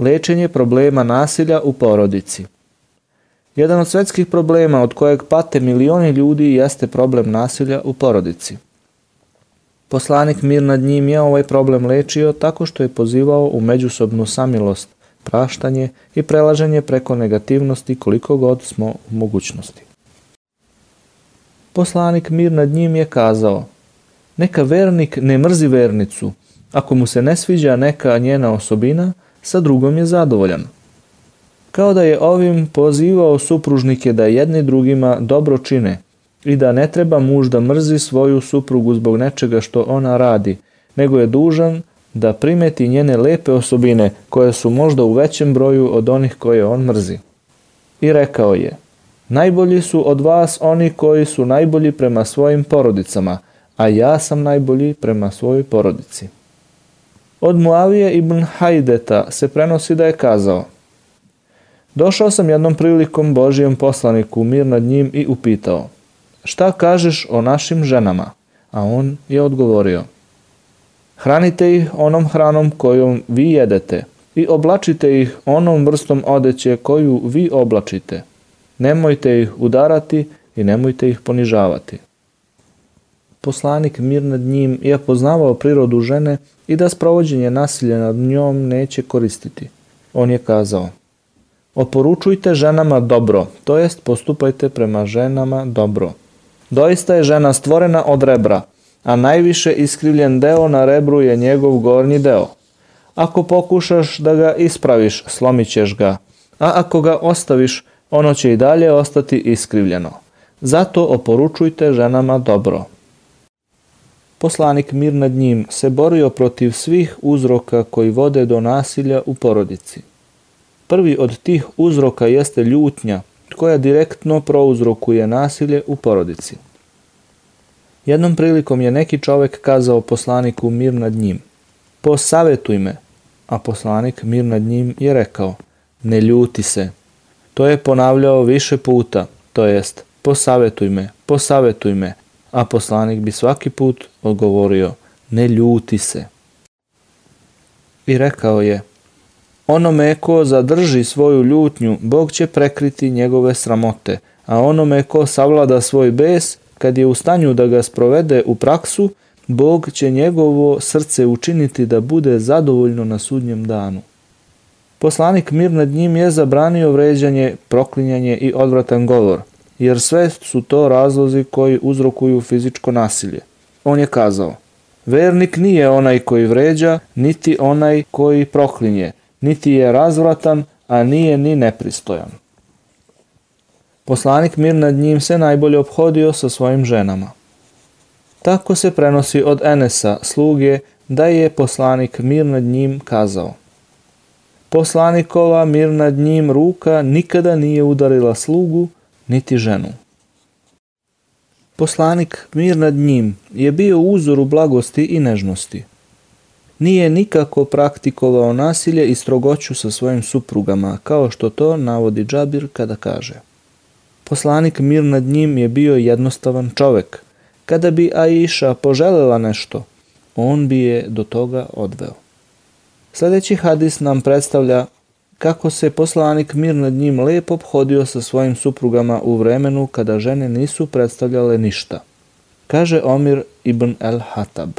Lečenje problema nasilja u porodici. Jedan od svetskih problema od kojeg pate milioni ljudi jeste problem nasilja u porodici. Poslanik mir nad njim je ovaj problem lečio tako što je pozivao u međusobnu samilost, praštanje i prelaženje preko negativnosti koliko god smo u mogućnosti. Poslanik mir nad njim je kazao Neka vernik ne mrzi vernicu, ako mu se ne sviđa neka njena osobina, sa drugom je zadovoljan. Kao da je ovim pozivao supružnike da jedni drugima dobro čine i da ne treba muž da mrzi svoju suprugu zbog nečega što ona radi, nego je dužan da primeti njene lepe osobine koje su možda u većem broju od onih koje on mrzi. I rekao je, najbolji su od vas oni koji su najbolji prema svojim porodicama, a ja sam najbolji prema svojoj porodici. Od Muavije ibn Hajdeta se prenosi da je kazao Došao sam jednom prilikom Božijem poslaniku mir nad njim i upitao Šta kažeš o našim ženama? A on je odgovorio Hranite ih onom hranom kojom vi jedete i oblačite ih onom vrstom odeće koju vi oblačite. Nemojte ih udarati i nemojte ih ponižavati. Poslanik mir nad njim je poznavao prirodu žene i da sprovođenje nasilja nad njom neće koristiti. On je kazao, oporučujte ženama dobro, to jest postupajte prema ženama dobro. Doista je žena stvorena od rebra, a najviše iskrivljen deo na rebru je njegov gornji deo. Ako pokušaš da ga ispraviš, slomit ćeš ga, a ako ga ostaviš, ono će i dalje ostati iskrivljeno. Zato oporučujte ženama dobro. Poslanik mir nad njim se borio protiv svih uzroka koji vode do nasilja u porodici. Prvi od tih uzroka jeste ljutnja, koja direktno prouzrokuje nasilje u porodici. Jednom prilikom je neki čovek kazao poslaniku mir nad njim, posavetuj me, a poslanik mir nad njim je rekao, ne ljuti se. To je ponavljao više puta, to jest, posavetuj me, posavetuj me, a poslanik bi svaki put odgovorio, ne ljuti se. I rekao je, onome ko zadrži svoju ljutnju, Bog će prekriti njegove sramote, a onome ko savlada svoj bes, kad je u stanju da ga sprovede u praksu, Bog će njegovo srce učiniti da bude zadovoljno na sudnjem danu. Poslanik mir nad njim je zabranio vređanje, proklinjanje i odvratan govor, jer sve su to razlozi koji uzrokuju fizičko nasilje. On je kazao, vernik nije onaj koji vređa, niti onaj koji proklinje, niti je razvratan, a nije ni nepristojan. Poslanik mir nad njim se najbolje obhodio sa svojim ženama. Tako se prenosi od Enesa, sluge, da je poslanik mir nad njim kazao. Poslanikova mir nad njim ruka nikada nije udarila slugu, niti ženu. Poslanik mir nad njim je bio uzor u blagosti i nežnosti. Nije nikako praktikovao nasilje i strogoću sa svojim suprugama, kao što to navodi Džabir kada kaže – Poslanik mir nad njim je bio jednostavan čovek. Kada bi Aisha poželela nešto, on bi je do toga odveo. Sledeći hadis nam predstavlja kako se poslanik mir nad njim lepo obhodio sa svojim suprugama u vremenu kada žene nisu predstavljale ništa. Kaže Omir ibn el-Hatab.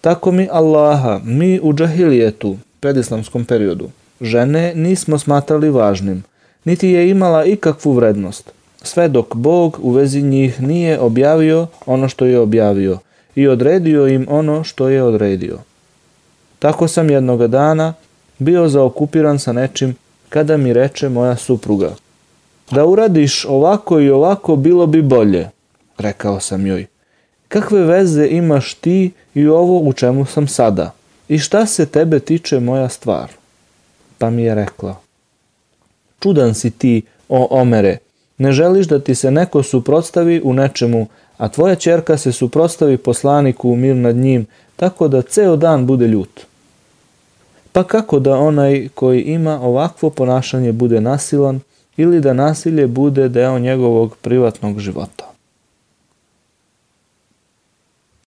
Tako mi Allaha, mi u džahilijetu, predislamskom periodu, žene nismo smatrali važnim, niti je imala ikakvu vrednost sve dok Bog u vezi njih nije objavio ono što je objavio i odredio im ono što je odredio. Tako sam jednoga dana bio zaokupiran sa nečim kada mi reče moja supruga. Da uradiš ovako i ovako bilo bi bolje, rekao sam joj. Kakve veze imaš ti i ovo u čemu sam sada? I šta se tebe tiče moja stvar? Pa mi je rekla. Čudan si ti, o Omere, Ne želiš da ti se neko suprotstavi u nečemu, a tvoja čerka se suprotstavi poslaniku u mir nad njim, tako da ceo dan bude ljut. Pa kako da onaj koji ima ovakvo ponašanje bude nasilan ili da nasilje bude deo njegovog privatnog života?